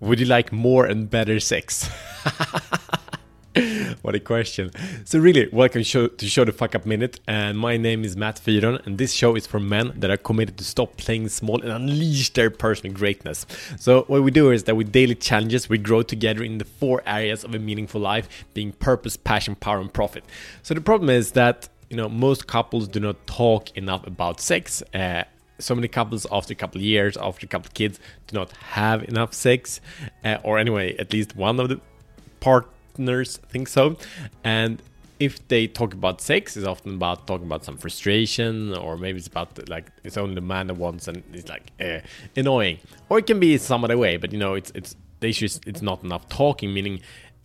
Would you like more and better sex? what a question. So really, welcome show, to Show the Fuck Up Minute. And my name is Matt Fyron, and this show is for men that are committed to stop playing small and unleash their personal greatness. So what we do is that with daily challenges, we grow together in the four areas of a meaningful life, being purpose, passion, power, and profit. So the problem is that you know most couples do not talk enough about sex. Uh, so many couples after a couple years, after a couple kids, do not have enough sex, uh, or anyway, at least one of the partners think so. And if they talk about sex, it's often about talking about some frustration, or maybe it's about like it's only the man that wants, and it's like uh, annoying, or it can be some other way. But you know, it's it's the issue is it's not enough talking, meaning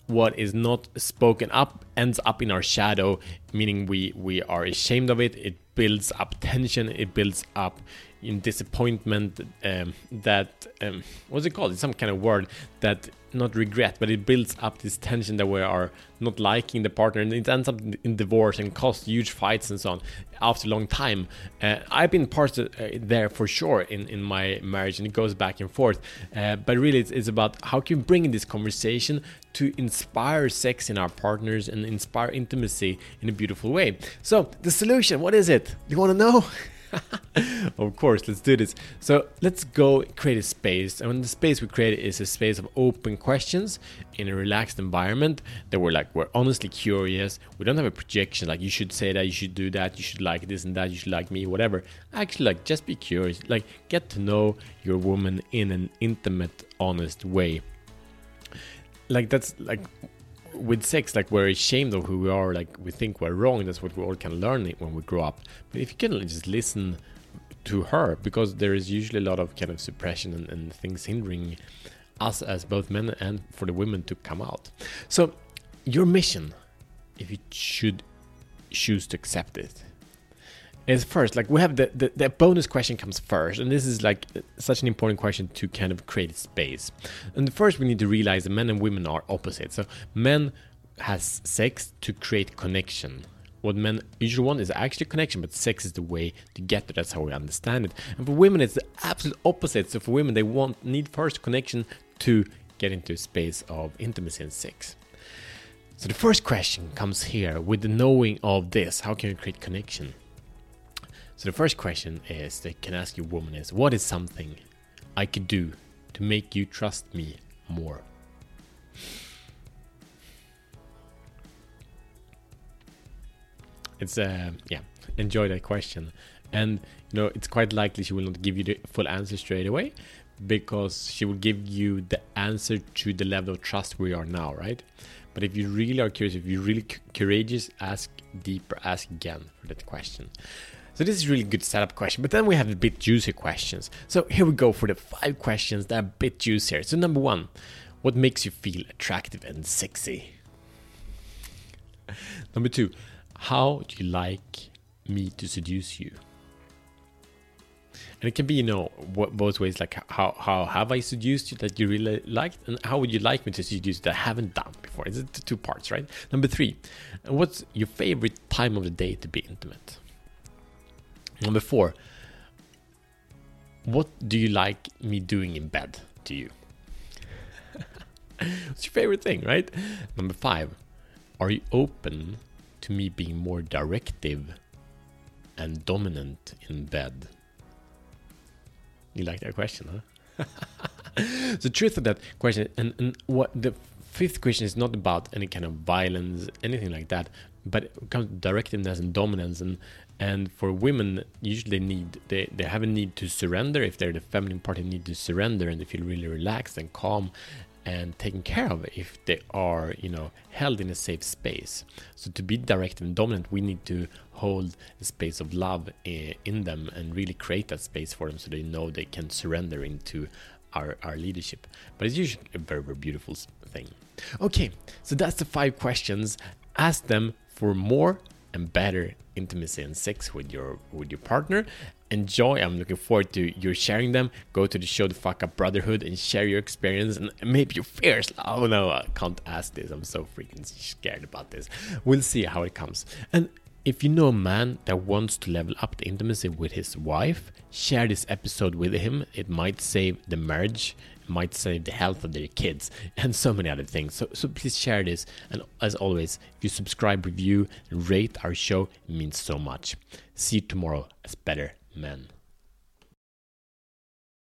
what is not spoken up ends up in our shadow, meaning we we are ashamed of it. It builds up tension. It builds up in disappointment. Um, that um, what's it called? It's some kind of word that not regret, but it builds up this tension that we are not liking the partner, and it ends up in divorce and cause huge fights and so on after a long time. Uh, I've been part of uh, there for sure in, in my marriage, and it goes back and forth. Uh, but really, it's, it's about how can we bring in this conversation to inspire sex in our partners and inspire intimacy in a beautiful way. So, the solution, what is it? You want to know? of course, let's do this. So let's go create a space. And the space we create is a space of open questions in a relaxed environment that we're like, we're honestly curious. We don't have a projection like you should say that, you should do that, you should like this and that, you should like me, whatever. Actually, like just be curious. Like get to know your woman in an intimate, honest way. Like that's like with sex, like we're ashamed of who we are, like we think we're wrong. That's what we all can learn when we grow up. But if you can just listen to her, because there is usually a lot of kind of suppression and, and things hindering us as both men and for the women to come out. So, your mission, if you should choose to accept it, is first like we have the, the, the bonus question comes first and this is like such an important question to kind of create space. And first we need to realize that men and women are opposite so men has sex to create connection. What men usually want is actually connection but sex is the way to get to that's how we understand it. And for women it's the absolute opposite. So for women they want need first connection to get into a space of intimacy and sex. So the first question comes here with the knowing of this. How can you create connection so the first question is they can ask your woman is what is something I could do to make you trust me more? It's uh yeah, enjoy that question. And you know, it's quite likely she will not give you the full answer straight away because she will give you the answer to the level of trust we are now, right? But if you really are curious, if you're really courageous, ask deeper, ask again for that question. So this is really good setup question, but then we have the bit juicy questions. So here we go for the five questions that are a bit juicier. So number one, what makes you feel attractive and sexy? Number two, how do you like me to seduce you? And it can be, you know, both ways, like how, how have I seduced you that you really liked, and how would you like me to seduce you that I haven't done before? It's the two parts, right? Number three, what's your favorite time of the day to be intimate? Number four, what do you like me doing in bed to you? What's your favorite thing, right? Number five, are you open to me being more directive and dominant in bed? You like that question, huh? the truth of that question, and, and what the fifth question is not about any kind of violence, anything like that, but it comes directiveness and dominance and and for women usually they need they, they have a need to surrender. If they're the feminine part they need to surrender and they feel really relaxed and calm and taken care of if they are you know held in a safe space. So to be directive and dominant we need to hold a space of love eh, in them and really create that space for them so they know they can surrender into our, our leadership. But it's usually a very very beautiful thing. Okay so that's the five questions. Ask them for more and better intimacy and sex with your with your partner. Enjoy. I'm looking forward to you sharing them. Go to the show the fuck up brotherhood and share your experience. And maybe your fears. Oh no i can't ask this. I'm so freaking scared about this. We'll see how it comes. And if you know a man that wants to level up the intimacy with his wife share this episode with him. It might save the marriage might save the health of their kids, and so many other things. So, so please share this. And as always, if you subscribe, review, and rate our show, it means so much. See you tomorrow as better men.